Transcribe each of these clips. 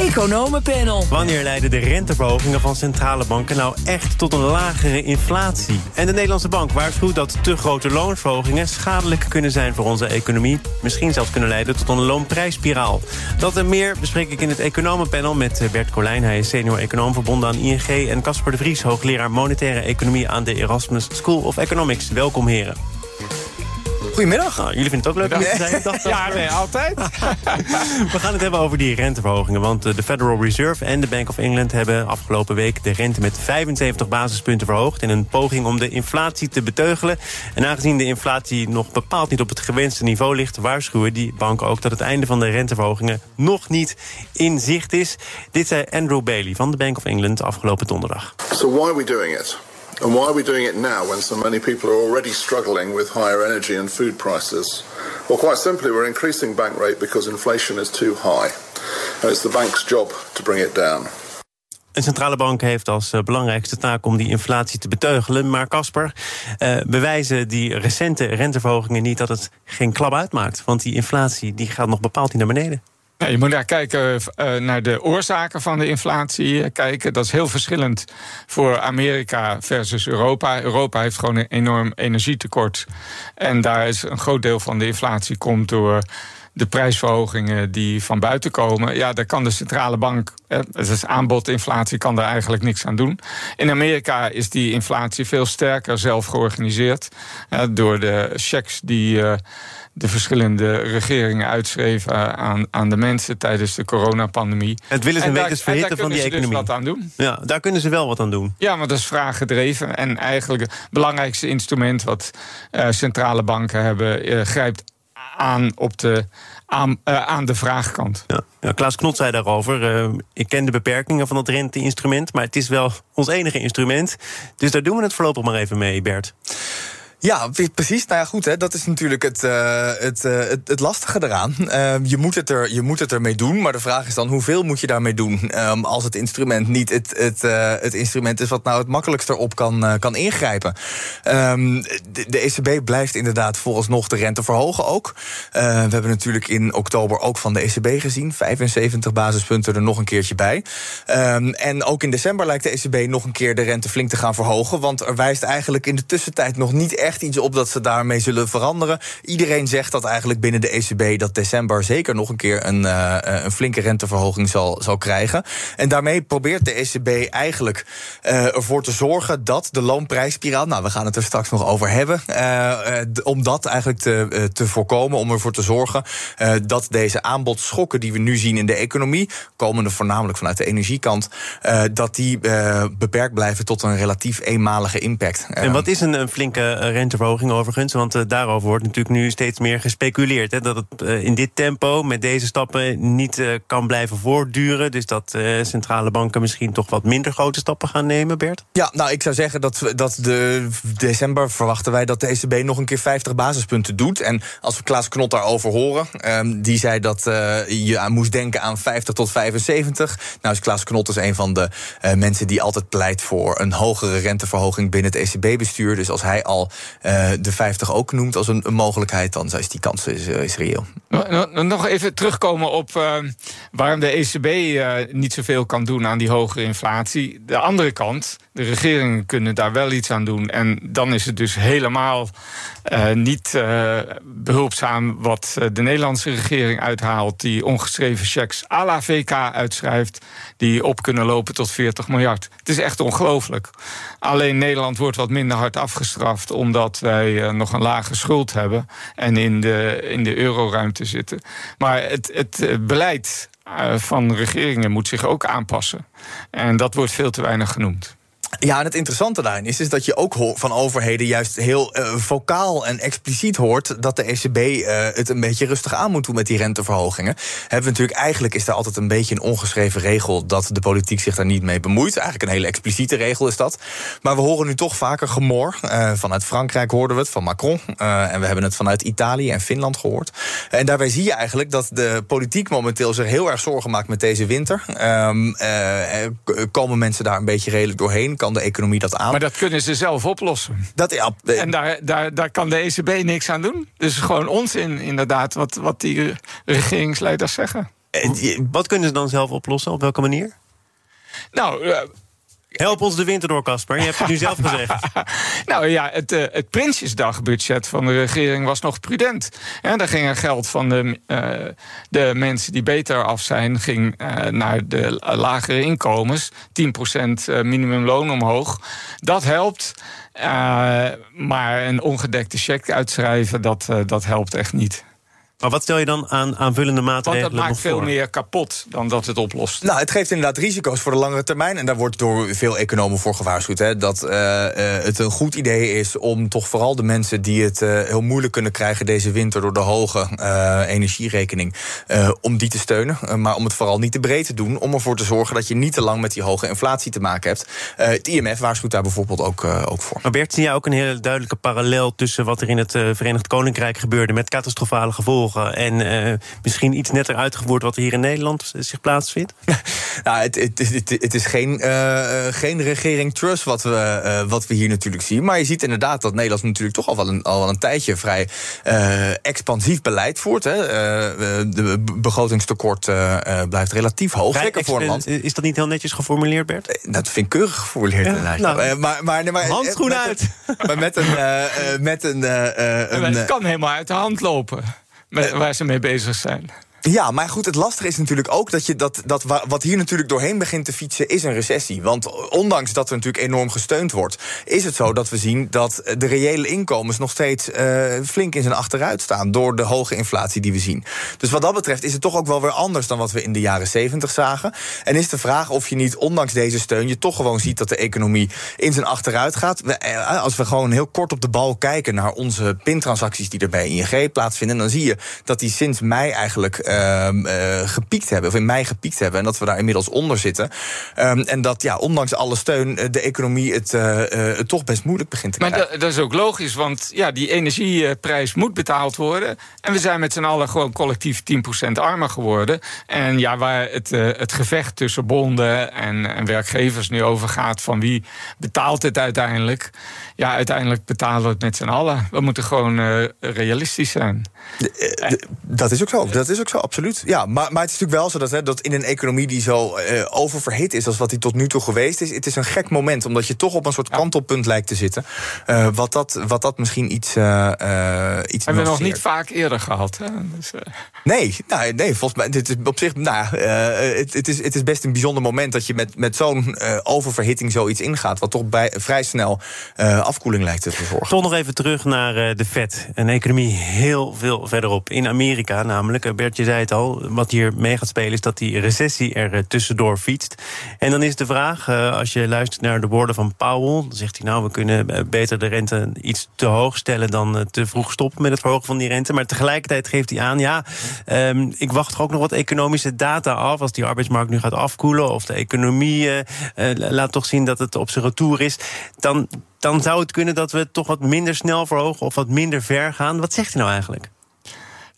Economenpanel. Wanneer leiden de renteverhogingen van centrale banken nou echt tot een lagere inflatie? En de Nederlandse Bank waarschuwt dat te grote loonsverhogingen schadelijk kunnen zijn voor onze economie. Misschien zelfs kunnen leiden tot een loonprijsspiraal. Dat en meer bespreek ik in het Economenpanel met Bert Colijn. Hij is senior econoom verbonden aan ING. En Casper de Vries, hoogleraar monetaire economie aan de Erasmus School of Economics. Welkom heren. Goedemiddag. Nou, jullie vinden het ook leuk om te zijn? ja, nee, altijd. We gaan het hebben over die renteverhogingen. Want eh, de Federal Reserve en de Bank of England hebben afgelopen week de rente met 75 basispunten verhoogd. In een poging om de inflatie te beteugelen. En aangezien de inflatie nog bepaald niet op het gewenste niveau ligt, waarschuwen die banken ook dat het einde van de renteverhogingen nog niet in zicht is. Dit zei Andrew Bailey van de Bank of England afgelopen donderdag. So why are we doing it? And why are we doing it now when so many people are already struggling with higher energy and food prices? Well, quite simply, we're increasing bank rate because inflation is too high. And the bank's job to bring it down. Een centrale bank heeft als eh, belangrijkste taak om die inflatie te beteugelen. Maar Casper, uh, bewijzen die recente renteverhogingen niet dat het geen klap uitmaakt? Want die inflatie die gaat nog bepaald niet naar beneden. Je moet daar kijken uh, naar de oorzaken van de inflatie. kijken. Dat is heel verschillend voor Amerika versus Europa. Europa heeft gewoon een enorm energietekort. En daar is een groot deel van de inflatie komt door de prijsverhogingen die van buiten komen, ja, daar kan de centrale bank, het is aanbodinflatie, kan daar eigenlijk niks aan doen. In Amerika is die inflatie veel sterker zelf georganiseerd door de checks die de verschillende regeringen uitschreven aan, aan de mensen tijdens de coronapandemie. Het willen ze een beetje verhitten van die dus economie. Dus wat aan doen. Ja, daar kunnen ze wel wat aan doen. Ja, maar dat is vraaggedreven. En eigenlijk het belangrijkste instrument wat uh, centrale banken hebben, uh, grijpt aan op de, aan, uh, aan de vraagkant. Ja. Ja, Klaas Knot zei daarover. Uh, ik ken de beperkingen van dat rente-instrument, maar het is wel ons enige instrument. Dus daar doen we het voorlopig maar even mee, Bert. Ja, precies. Nou ja, goed, hè, dat is natuurlijk het, het, uh, het, het, lastige eraan. Uh, je, moet het er, je moet het ermee doen, maar de vraag is dan hoeveel moet je daarmee doen? Um, als het instrument niet het, het, het instrument is wat nou het makkelijkst erop kan, kan ingrijpen. Um, de, ECB blijft inderdaad vooralsnog de rente verhogen ook. we hebben natuurlijk in oktober ook van de ECB gezien. 75 basispunten er nog een keertje bij. En ook in december lijkt de ECB nog een keer de rente flink te gaan verhogen. Want er wijst eigenlijk in de tussentijd nog niet echt echt iets op dat ze daarmee zullen veranderen. Iedereen zegt dat eigenlijk binnen de ECB dat december zeker nog een keer een, uh, een flinke renteverhoging zal, zal krijgen. En daarmee probeert de ECB eigenlijk uh, ervoor te zorgen dat de loonprijsspiraal, nou we gaan het er straks nog over hebben, uh, om dat eigenlijk te, te voorkomen, om ervoor te zorgen dat deze aanbodschokken die we nu zien in de economie, komende voornamelijk vanuit de energiekant, dat die beperkt blijven tot een relatief eenmalige impact. En wat is een, een flinke renteverhoging overigens. Want uh, daarover wordt natuurlijk nu steeds meer gespeculeerd. Hè, dat het uh, in dit tempo met deze stappen niet uh, kan blijven voortduren. Dus dat centrale banken misschien toch wat minder grote stappen gaan nemen, Bert? Ja, nou ik zou zeggen dat, dat de december verwachten wij dat de ECB nog een keer 50 basispunten doet. En als we Klaas Knot daarover horen, um, die zei dat je moest denken aan 50 tot 75. Nou is Klaas Knot dus een van de mensen die altijd pleit voor een hogere renteverhoging binnen het ECB-bestuur. Dus als hij al de 50 ook noemt als een, een, mogelijkheid, dan is die kans is, is reëel. Nog even terugkomen op uh, waarom de ECB uh, niet zoveel kan doen aan die hogere inflatie. De andere kant, de regeringen kunnen daar wel iets aan doen. En dan is het dus helemaal niet behulpzaam wat de Nederlandse regering uithaalt. Die ongeschreven checks à la VK uitschrijft. Die op kunnen lopen tot 40 miljard. Het is echt ongelooflijk. Alleen Nederland wordt wat minder hard afgestraft. Omdat wij uh, nog een lage schuld hebben. En in de, in de euroruimte zitten. Maar het, het beleid van regeringen moet zich ook aanpassen. En dat wordt veel te weinig genoemd. Ja, en het interessante daarin is, is dat je ook van overheden juist heel uh, vocaal en expliciet hoort dat de ECB uh, het een beetje rustig aan moet doen met die renteverhogingen. Hebben we natuurlijk, eigenlijk is daar altijd een beetje een ongeschreven regel dat de politiek zich daar niet mee bemoeit. Eigenlijk een hele expliciete regel is dat. Maar we horen nu toch vaker gemor. Uh, vanuit Frankrijk hoorden we het, van Macron. en we hebben het vanuit Italië en Finland gehoord. En daarbij zie je eigenlijk dat de politiek momenteel zich heel erg zorgen maakt met deze winter. Um, komen mensen daar een beetje redelijk doorheen? Kan de economie dat aan? Maar dat kunnen ze zelf oplossen. Dat, ja, en daar, daar, daar kan de ECB niks aan doen. Dus gewoon onzin, inderdaad, wat, wat die regeringsleiders zeggen. Wat kunnen ze dan zelf oplossen? Op welke manier? Nou, Help ons de winter door, Casper. Je hebt het nu zelf gezegd. nou ja, het, uh, het Prinsjesdagbudget van de regering was nog prudent. En daar ging er geld van de, uh, de mensen die beter af zijn... ging uh, naar de lagere inkomens. 10% minimumloon omhoog. Dat helpt. maar een ongedekte cheque uitschrijven, dat, dat helpt echt niet. Maar wat stel je dan aan aanvullende maatregelen Want dat maakt veel meer kapot dan dat het oplost. Nou, het geeft inderdaad risico's voor de langere termijn. En daar wordt door veel economen voor gewaarschuwd. Hè, dat uh, het een goed idee is om toch vooral de mensen die het uh, heel moeilijk kunnen krijgen deze winter door de hoge uh, energierekening, om die te steunen. maar om het vooral niet te breed te doen. Om ervoor te zorgen dat je niet te lang met die hoge inflatie te maken hebt. het IMF waarschuwt daar bijvoorbeeld ook, ook voor. Maar Bert, zie jij ook een hele duidelijke parallel tussen wat er in het Verenigd Koninkrijk gebeurde met catastrofale gevolgen? En uh, misschien iets netter uitgevoerd wat hier in Nederland zich plaatsvindt? nou, het, het, het, het is geen, uh, geen regering trust wat we, uh, wat we hier natuurlijk zien. Maar je ziet inderdaad dat Nederland natuurlijk toch al wel een, al wel een tijdje vrij expansief beleid voert. Hè. de begrotingstekort blijft relatief hoog. Zeker voor een land. Is dat niet heel netjes geformuleerd, Bert? Dat vind ik keurig geformuleerd. Ja, nou, maar, maar, nee, maar, Handschoen uit! maar met een. met een, een het kan helemaal uit de hand lopen waar ze mee bezig zijn. Ja, maar goed, het lastige is natuurlijk ook dat, je dat, dat wat hier natuurlijk doorheen begint te fietsen, is een recessie. Want ondanks dat er natuurlijk enorm gesteund wordt, is het zo dat we zien dat de reële inkomens nog steeds uh, flink in zijn achteruit staan door de hoge inflatie die we zien. Dus wat dat betreft is het toch ook wel weer anders dan wat we in de jaren 70 zagen. En is de vraag of je niet, ondanks deze steun, je toch gewoon ziet dat de economie in zijn achteruit gaat. Eh, als we gewoon heel kort op de bal kijken naar onze pintransacties die er bij ING plaatsvinden, dan zie je dat die sinds mei eigenlijk uh, gepiekt hebben, of in mei gepiekt hebben, en dat we daar inmiddels onder zitten. Um, en dat ja, ondanks alle steun eh, de economie het, uh, het toch best moeilijk begint te maar krijgen. Maar dat is ook logisch, want ja, die energieprijs moet betaald worden. En we zijn met z'n allen gewoon collectief 10% armer geworden. En ja, waar het, het gevecht tussen bonden en, en werkgevers nu over gaat, van wie betaalt het uiteindelijk? Ja, uiteindelijk betalen we het met z'n allen. We moeten gewoon realistisch zijn. Dat is ook zo. Dat is ook zo absoluut. Ja, maar, maar het is natuurlijk wel zo dat, hè, dat in een economie die zo uh, oververhit is als wat die tot nu toe geweest is, het is een gek moment, omdat je toch op een soort kantelpunt lijkt te zitten. Uh, wat, dat, wat dat misschien iets. Uh, iets Hebben we nog niet vaak eerder gehad. Hè? Dus, nee, nou, nee, volgens mij. Dit is op zich. Nou, het, het, is, het is best een bijzonder moment dat je met, met zo'n oververhitting zoiets ingaat, wat toch bij, vrij snel afkoeling lijkt te verzorgen. Toch nog even terug naar de Fed. Een economie heel veel verderop. In Amerika namelijk. Bert, je zei het al, wat hier mee gaat spelen is dat die recessie er eh, tussendoor fietst. En dan is de vraag, eh, als je luistert naar de woorden van Powell, dan zegt hij nou, we kunnen eh, beter de rente iets te hoog stellen dan te vroeg stoppen met het verhogen van die rente. Maar tegelijkertijd geeft hij aan, ja, um, ik wacht toch ook nog wat economische data af. Als die arbeidsmarkt nu gaat afkoelen of de economie laat toch zien dat het op zijn retour is, dan, dan zou het kunnen dat we toch wat minder snel verhogen of wat minder ver gaan. Wat zegt hij nou eigenlijk?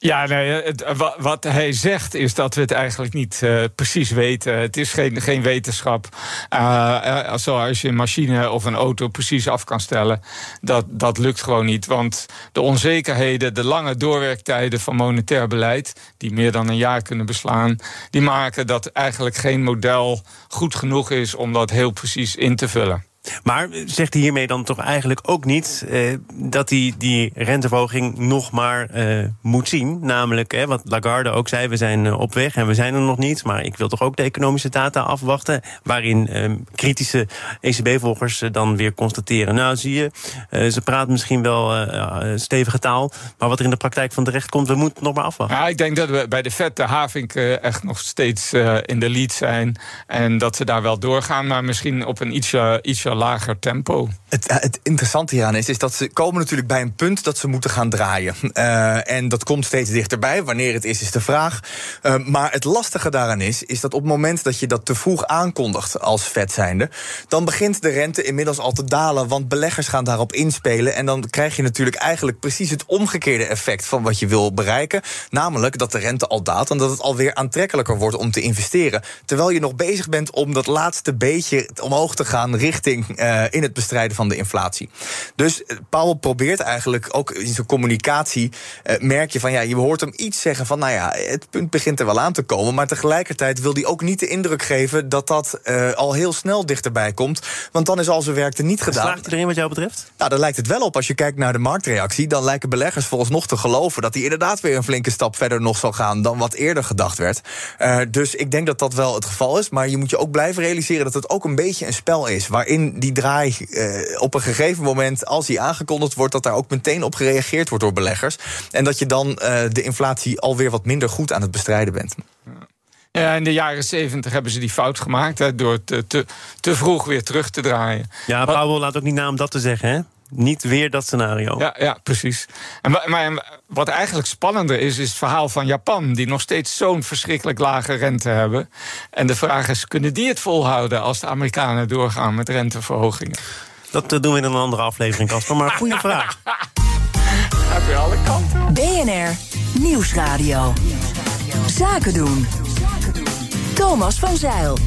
Ja, nee, het, wat hij zegt is dat we het eigenlijk niet uh, precies weten. Het is geen, geen wetenschap. Uh, zoals je een machine of een auto precies af kan stellen. Dat, dat lukt gewoon niet. Want de onzekerheden, de lange doorwerktijden van monetair beleid... die meer dan een jaar kunnen beslaan... die maken dat eigenlijk geen model goed genoeg is om dat heel precies in te vullen. Maar zegt hij hiermee dan toch eigenlijk ook niet eh, dat hij die renteverhoging nog maar eh, moet zien? Namelijk, eh, wat Lagarde ook zei, we zijn eh, op weg en we zijn er nog niet. Maar ik wil toch ook de economische data afwachten. Waarin ehm, kritische ECB-volgers dan weer constateren. Nou, zie je, eh, ze praten misschien wel eh, stevige taal. Maar wat er in de praktijk van terecht komt, we moeten nog maar afwachten. Ja, ik denk dat we bij de FED, de Havink, echt nog steeds in de lead zijn. En dat ze daar wel doorgaan, maar misschien op een ietsje, ietsje lager tempo. Het, het, interessante hieraan is, is dat ze komen natuurlijk bij een punt dat ze moeten gaan draaien. Uh, en dat komt steeds dichterbij. Wanneer het is, is de vraag. Uh, maar het lastige daaraan is, is dat op het moment dat je dat te vroeg aankondigt als vet zijnde, dan begint de rente inmiddels al te dalen. Want beleggers gaan daarop inspelen. En dan krijg je natuurlijk eigenlijk precies het omgekeerde effect van wat je wil bereiken. Namelijk dat de rente al daalt en dat het alweer aantrekkelijker wordt om te investeren. Terwijl je nog bezig bent om dat laatste beetje omhoog te gaan richting uh, in het bestrijden van de inflatie. Dus Powell probeert eigenlijk ook in zijn communicatie. Uh, merk je van ja, je hoort hem iets zeggen van nou ja, het punt begint er wel aan te komen. Maar tegelijkertijd wil hij ook niet de indruk geven dat dat uh, al heel snel dichterbij komt. Want dan is al zijn werk er niet gedaan. Slaagt iedereen wat jou betreft? Nou, daar lijkt het wel op. Als je kijkt naar de marktreactie, dan lijken beleggers volgens nog te geloven dat hij inderdaad weer een flinke stap verder nog zal gaan dan wat eerder gedacht werd. Uh, dus ik denk dat dat wel het geval is. Maar je moet je ook blijven realiseren dat het ook een beetje een spel is. Waarin die draai uh, op een gegeven moment, als die aangekondigd wordt, dat daar ook meteen op gereageerd wordt door beleggers. En dat je dan uh, de inflatie alweer wat minder goed aan het bestrijden bent. Ja, in de jaren zeventig hebben ze die fout gemaakt hè, door te, te, te, vroeg weer terug te draaien. Ja, Powell laat ook niet na om dat te zeggen, hè? Niet weer dat scenario. Ja, ja precies. En, maar wat eigenlijk spannender is, is het verhaal van Japan, die nog steeds zo'n verschrikkelijk lage rente hebben. En de vraag is: kunnen die het volhouden als de Amerikanen doorgaan met renteverhogingen? Dat doen we in een andere aflevering, Casper. Maar goede vraag. Heb je alle kanten. BNR Nieuwsradio. Zaken doen. Thomas van Zeil.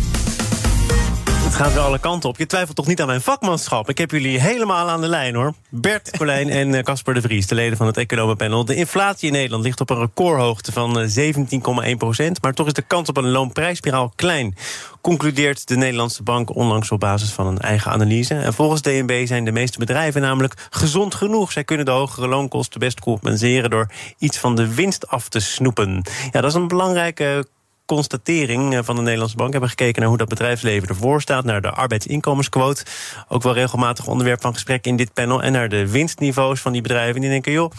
Het gaat weer alle kanten op. Je twijfelt toch niet aan mijn vakmanschap? Ik heb jullie helemaal aan de lijn, hoor. Bert Colijn en Casper de Vries, de leden van het Economenpanel. De inflatie in Nederland ligt op een recordhoogte van 17,1 procent. Maar toch is de kans op een loonprijsspiraal klein. Concludeert de Nederlandse bank onlangs op basis van een eigen analyse. En volgens DNB zijn de meeste bedrijven namelijk gezond genoeg. Zij kunnen de hogere loonkosten best compenseren... door iets van de winst af te snoepen. Ja, dat is een belangrijke constatering van de Nederlandse Bank. We hebben gekeken naar hoe dat bedrijfsleven ervoor staat... naar de arbeidsinkomensquote. Ook wel regelmatig onderwerp van gesprek in dit panel... en naar de winstniveaus van die bedrijven. En die denken, joh,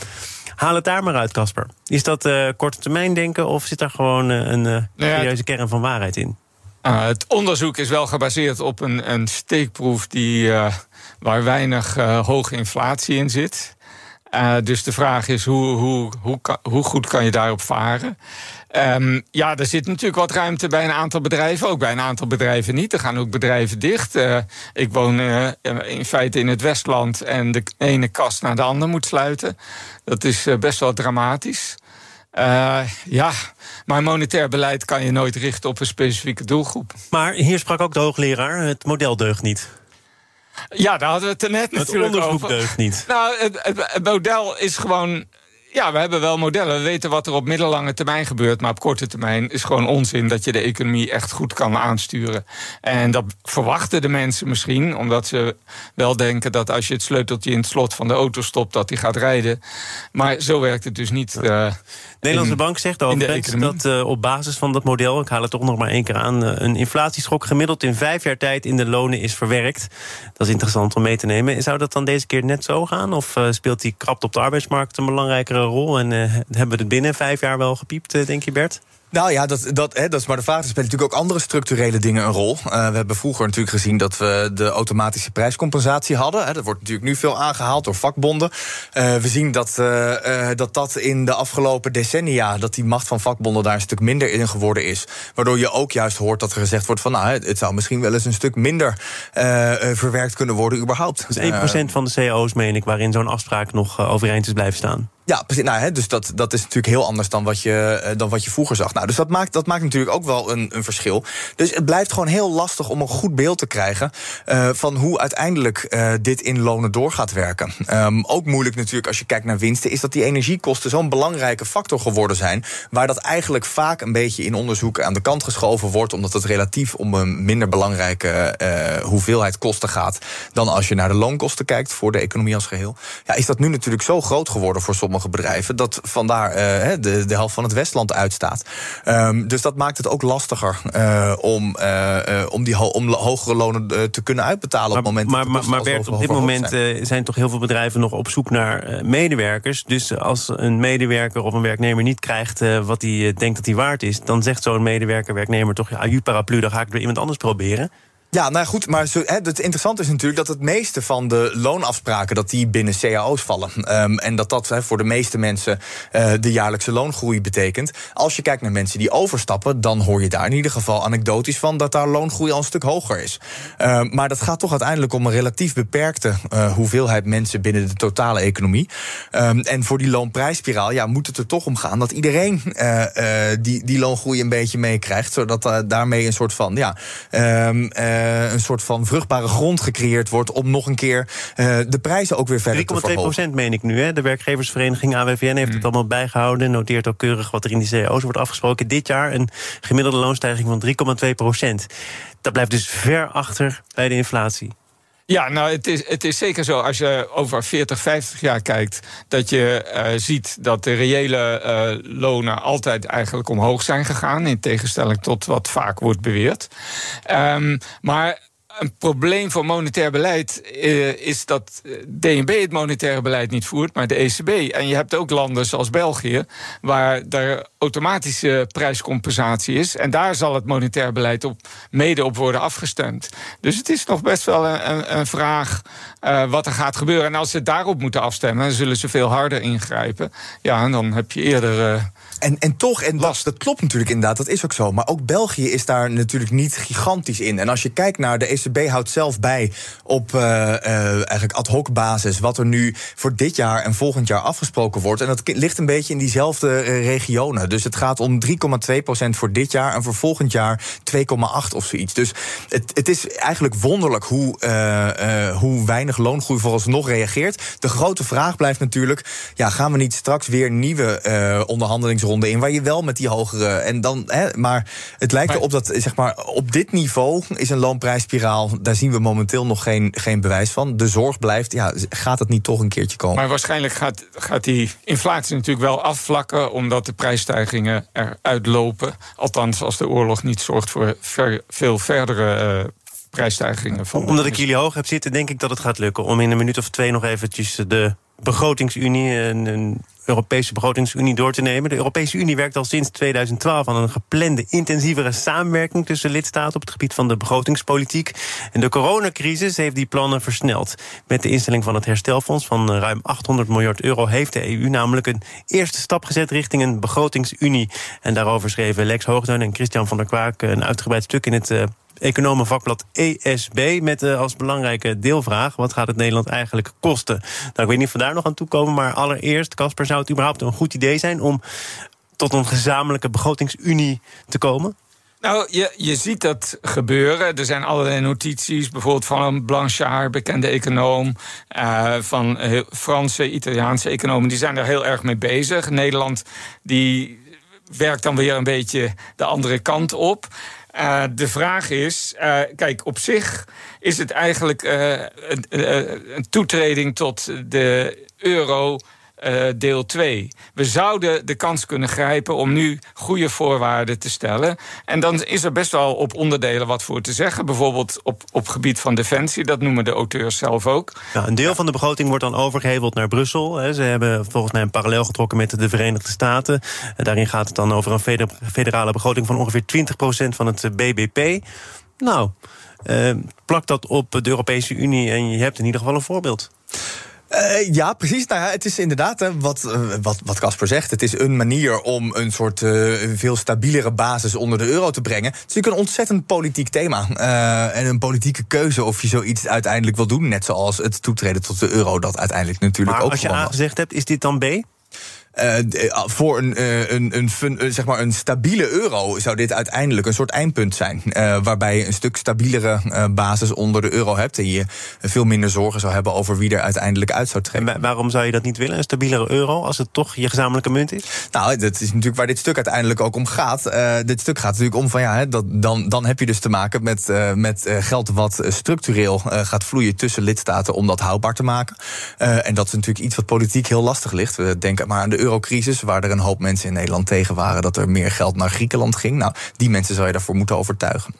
haal het daar maar uit, Casper. Is dat uh, korte termijn denken of zit daar gewoon uh, een uh, serieuze kern van waarheid in? Uh, het onderzoek is wel gebaseerd op een, een steekproef... Die, waar weinig hoge inflatie in zit... Uh, dus de vraag is, hoe, hoe, hoe, hoe, goed kan je daarop varen? Um, ja, er zit natuurlijk wat ruimte bij een aantal bedrijven. Ook bij een aantal bedrijven niet. Er gaan ook bedrijven dicht. Uh, ik woon uh, in feite in het Westland... en de ene kast naar de andere moet sluiten. Dat is best wel dramatisch. ja, maar monetair beleid kan je nooit richten op een specifieke doelgroep. Maar hier sprak ook de hoogleraar, het model deugt niet. Ja, daar hadden we het er net het natuurlijk onderzoek over. deugt niet. Nou, het, het, het, model is gewoon... Ja, we hebben wel modellen. We weten wat er op middellange termijn gebeurt. Maar op korte termijn is gewoon onzin dat je de economie echt goed kan aansturen. En dat verwachten de mensen misschien. Omdat ze wel denken dat als je het sleuteltje in het slot van de auto stopt, dat die gaat rijden. Maar zo werkt het dus niet. Uh, de Nederlandse Bank zegt ook dat uh, op basis van dat model, ik haal het toch nog maar één keer aan, uh, een inflatieschok gemiddeld in vijf jaar tijd in de lonen is verwerkt. Dat is interessant om mee te nemen. Zou dat dan deze keer net zo gaan? Of speelt die krapte op de arbeidsmarkt een belangrijkere rol? En hebben we het binnen vijf jaar wel gepiept, denk je, Bert? Nou ja, dat, dat, hè, dat is maar de vraag. Er spelen natuurlijk ook andere structurele dingen een rol. Uh, we hebben vroeger natuurlijk gezien dat we de automatische prijscompensatie hadden. Hè. Dat wordt natuurlijk nu veel aangehaald door vakbonden. Uh, we zien dat, uh, dat dat in de afgelopen decennia... dat die macht van vakbonden daar een stuk minder in geworden is. Waardoor je ook juist hoort dat er gezegd wordt van... nou, het zou misschien wel eens een stuk minder verwerkt kunnen worden überhaupt. Dus 1% van de CO's, meen ik, waarin zo'n afspraak nog overeind is blijven staan. Ja, precies. Nou, hè, dus dat, dat is natuurlijk heel anders dan wat je, dan wat je vroeger zag. Nou, dus dat maakt, dat maakt natuurlijk ook wel een, een verschil. Dus het blijft gewoon heel lastig om een goed beeld te krijgen uh, van hoe uiteindelijk uh, dit in lonen door gaat werken. Um, ook moeilijk natuurlijk als je kijkt naar winsten, is dat die energiekosten zo'n belangrijke factor geworden zijn. Waar dat eigenlijk vaak een beetje in onderzoek aan de kant geschoven wordt, omdat het relatief om een minder belangrijke hoeveelheid kosten gaat dan als je naar de loonkosten kijkt voor de economie als geheel. Ja, is dat nu natuurlijk zo groot geworden voor sommige bedrijven. Dat vandaar uh, de, de helft van het Westland uitstaat. Um, dus dat maakt het ook lastiger uh, om, uh, om die ho om hogere lonen te kunnen uitbetalen maar, op moment maar, maar, maar Bert, op dit moment zijn. zijn. toch heel veel bedrijven nog op zoek naar medewerkers. Dus als een medewerker of een werknemer niet krijgt wat hij denkt dat hij waard is, dan zegt zo'n medewerker, werknemer toch, ja, paraplu, dan ga ik weer iemand anders proberen. Ja, nou goed, maar hè, het interessante is natuurlijk dat het meeste van de loonafspraken dat die binnen cao's vallen. Um, en dat dat hè, voor de meeste mensen uh, de jaarlijkse loongroei betekent. Als je kijkt naar mensen die overstappen, dan hoor je daar in ieder geval anekdotisch van dat daar loongroei al een stuk hoger is. Uh, maar dat gaat toch uiteindelijk om een relatief beperkte uh, hoeveelheid mensen binnen de totale economie. Um, en voor die loonprijsspiraal ja, moet het er toch om gaan dat iedereen die, die loongroei een beetje meekrijgt. Zodat daarmee een soort van ja. Uh, een soort van vruchtbare grond gecreëerd wordt om nog een keer uh, de prijzen ook weer verder te verhogen. 3,2 procent meen ik nu. Hè? De werkgeversvereniging AWVN heeft het allemaal bijgehouden. Noteert ook keurig wat er in die cao's wordt afgesproken. Dit jaar een gemiddelde loonstijging van 3,2 procent. Dat blijft dus ver achter bij de inflatie. Ja, nou, het is, het is zeker zo als je over 40, 50 jaar kijkt, dat je uh, ziet dat de reële uh, lonen altijd eigenlijk omhoog zijn gegaan, in tegenstelling tot wat vaak wordt beweerd. Um, maar een probleem voor monetair beleid uh, is dat DNB het monetaire beleid niet voert, maar de ECB. En je hebt ook landen zoals België, waar er automatische prijscompensatie is. En daar zal het monetair beleid op, mede op worden afgestemd. Dus het is nog best wel een, een vraag uh, wat er gaat gebeuren. En als ze daarop moeten afstemmen, dan zullen ze veel harder ingrijpen. Ja, en dan heb je eerder. Uh, en, en toch, en dat, dat klopt natuurlijk inderdaad, dat is ook zo. Maar ook België is daar natuurlijk niet gigantisch in. En als je kijkt naar de ECB houdt zelf bij op uh, uh, eigenlijk ad hoc basis wat er nu voor dit jaar en volgend jaar afgesproken wordt. En dat ligt een beetje in diezelfde regionen. Dus het gaat om 3,2% voor dit jaar en voor volgend jaar 2,8 of zoiets. Dus het, het is eigenlijk wonderlijk hoe, uh, hoe weinig loongroei vooralsnog reageert. De grote vraag blijft natuurlijk: ja, gaan we niet straks weer nieuwe onderhandelingsronden in waar je wel met die hogere. En dan, hè, maar het lijkt erop dat zeg maar, op dit niveau is een loonprijsspiraal. Daar zien we momenteel nog geen, geen bewijs van. De zorg blijft: ja, gaat het niet toch een keertje komen? Maar waarschijnlijk gaat, gaat die inflatie natuurlijk wel afvlakken, omdat de prijsstijgingen eruit lopen. Althans, als de oorlog niet zorgt voor ver, veel verdere. Uh, prijsstijgingen. Van Omdat ik jullie hoog heb zitten, denk ik dat het gaat lukken. Om in een minuut of twee nog eventjes de begrotingsunie... en een Europese begrotingsunie door te nemen. De Europese Unie werkt al sinds 2012 aan een geplande intensievere samenwerking tussen lidstaten op het gebied van de begrotingspolitiek. En de coronacrisis heeft die plannen versneld. Met de instelling van het herstelfonds van ruim 800 miljard euro heeft de EU namelijk een eerste stap gezet richting een begrotingsunie. En daarover schreven Lex Hoogduin en Christian van der Kwaak een uitgebreid stuk in het economenvakblad ESB met uh, als belangrijke deelvraag: wat gaat het Nederland eigenlijk kosten? Nou, ik weet niet of we daar nog aan toe komen, maar allereerst, Casper, zou het überhaupt een goed idee zijn om tot een gezamenlijke begrotingsunie te komen? Nou, je, je ziet dat gebeuren. Er zijn allerlei notities, bijvoorbeeld van Blanchard, bekende econoom, uh, van Franse, Italiaanse economen, die zijn er heel erg mee bezig. Nederland die werkt dan weer een beetje de andere kant op. Uh, de vraag is, uh, kijk, op zich is het eigenlijk uh, een, een, toetreding tot de euro uh, deel 2. We zouden de kans kunnen grijpen om nu goede voorwaarden te stellen. En dan is er best wel op onderdelen wat voor te zeggen. Bijvoorbeeld op, op gebied van defensie, dat noemen de auteurs zelf ook. Ja, een deel van de begroting wordt dan overgeheveld naar Brussel. Ze hebben volgens mij een parallel getrokken met de Verenigde Staten. Daarin gaat het dan over een federale begroting van ongeveer 20% van het BBP. Nou, uh, plak dat op de Europese Unie en je hebt in ieder geval een voorbeeld. Uh, ja, precies. Nou ja, het is inderdaad hè, wat, uh, wat, wat Casper zegt. Het is een manier om een soort uh, veel stabielere basis onder de euro te brengen. Het is natuurlijk een ontzettend politiek thema. en een politieke keuze of je zoiets uiteindelijk wil doen. Net zoals het toetreden tot de euro dat uiteindelijk natuurlijk maar ook als je aangezegd hebt, is dit dan B? Uh, voor een, uh, een, een, zeg maar een stabiele euro zou dit uiteindelijk een soort eindpunt zijn. Waarbij je een stuk stabielere basis onder de euro hebt. En je veel minder zorgen zou hebben over wie er uiteindelijk uit zou trekken. En waarom zou je dat niet willen, een stabielere euro, als het toch je gezamenlijke munt is? Nou, dat is natuurlijk waar dit stuk uiteindelijk ook om gaat. dit stuk gaat natuurlijk om van ja, hè, dat, dan, dan heb je dus te maken met, met geld wat structureel gaat vloeien tussen lidstaten om dat houdbaar te maken. en dat is natuurlijk iets wat politiek heel lastig ligt. We denken maar aan de eurocrisis, waar er een hoop mensen in Nederland tegen waren dat er meer geld naar Griekenland ging. Nou, die mensen zou je daarvoor moeten overtuigen.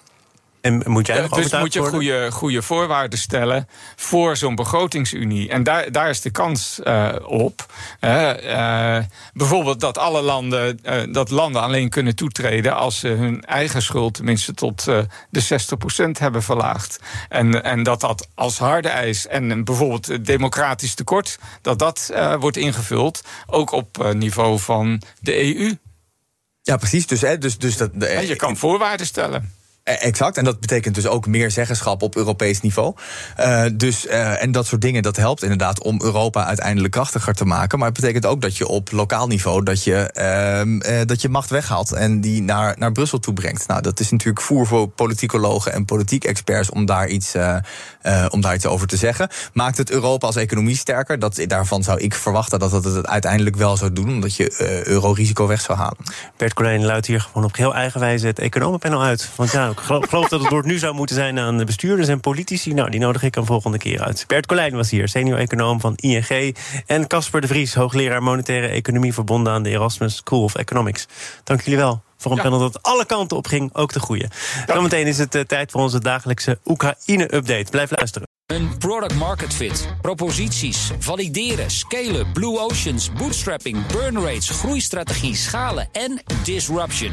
En moet jij Ja, nog dus moet je goede, goede voorwaarden stellen voor zo'n begrotingsunie. En daar, daar is de kans eh, op. hè, eh, bijvoorbeeld dat alle landen, eh, dat landen alleen kunnen toetreden als ze hun eigen schuld tenminste tot eh, de 60% hebben verlaagd. En, en dat dat als harde eis en bijvoorbeeld het democratisch tekort, dat dat eh, wordt ingevuld, ook op eh, niveau van de EU. Ja, precies. Dus, hè, dus, dus dat, de, En je kan voorwaarden stellen. Eh, Exact, en dat betekent dus ook meer zeggenschap op Europees niveau. Eh, dus, eh, en dat soort dingen, dat helpt inderdaad om Europa uiteindelijk krachtiger te maken. Maar het betekent ook dat je op lokaal niveau dat je, ehm, eh, dat je macht weghaalt en die naar, naar Brussel toe brengt. Nou, dat is natuurlijk voer voor politicologen en politiek experts om daar iets, om daar iets over te zeggen. Maakt het Europa als economie sterker? Dat, daarvan zou ik verwachten dat dat het uiteindelijk wel zou doen, omdat je euro-risico weg zou halen. Bert Colijn luidt hier gewoon op heel eigen wijze het economenpanel uit. Want ja, ik geloof, geloof dat het woord nu zou moeten zijn aan de bestuurders en politici. Nou, die nodig ik een volgende keer uit. Bert Colijn was hier, senior-econoom van ING. En Casper de Vries, hoogleraar monetaire economie... verbonden aan de Erasmus School of Economics. Dank jullie wel voor een Ja. panel dat alle kanten op ging, ook de goede. Zometeen is het eh, tijd voor onze dagelijkse Oekraïne-update. Blijf luisteren. Een product market fit, proposities, valideren, scalen, blue oceans, bootstrapping, burn rates, groeistrategie, schalen en disruption.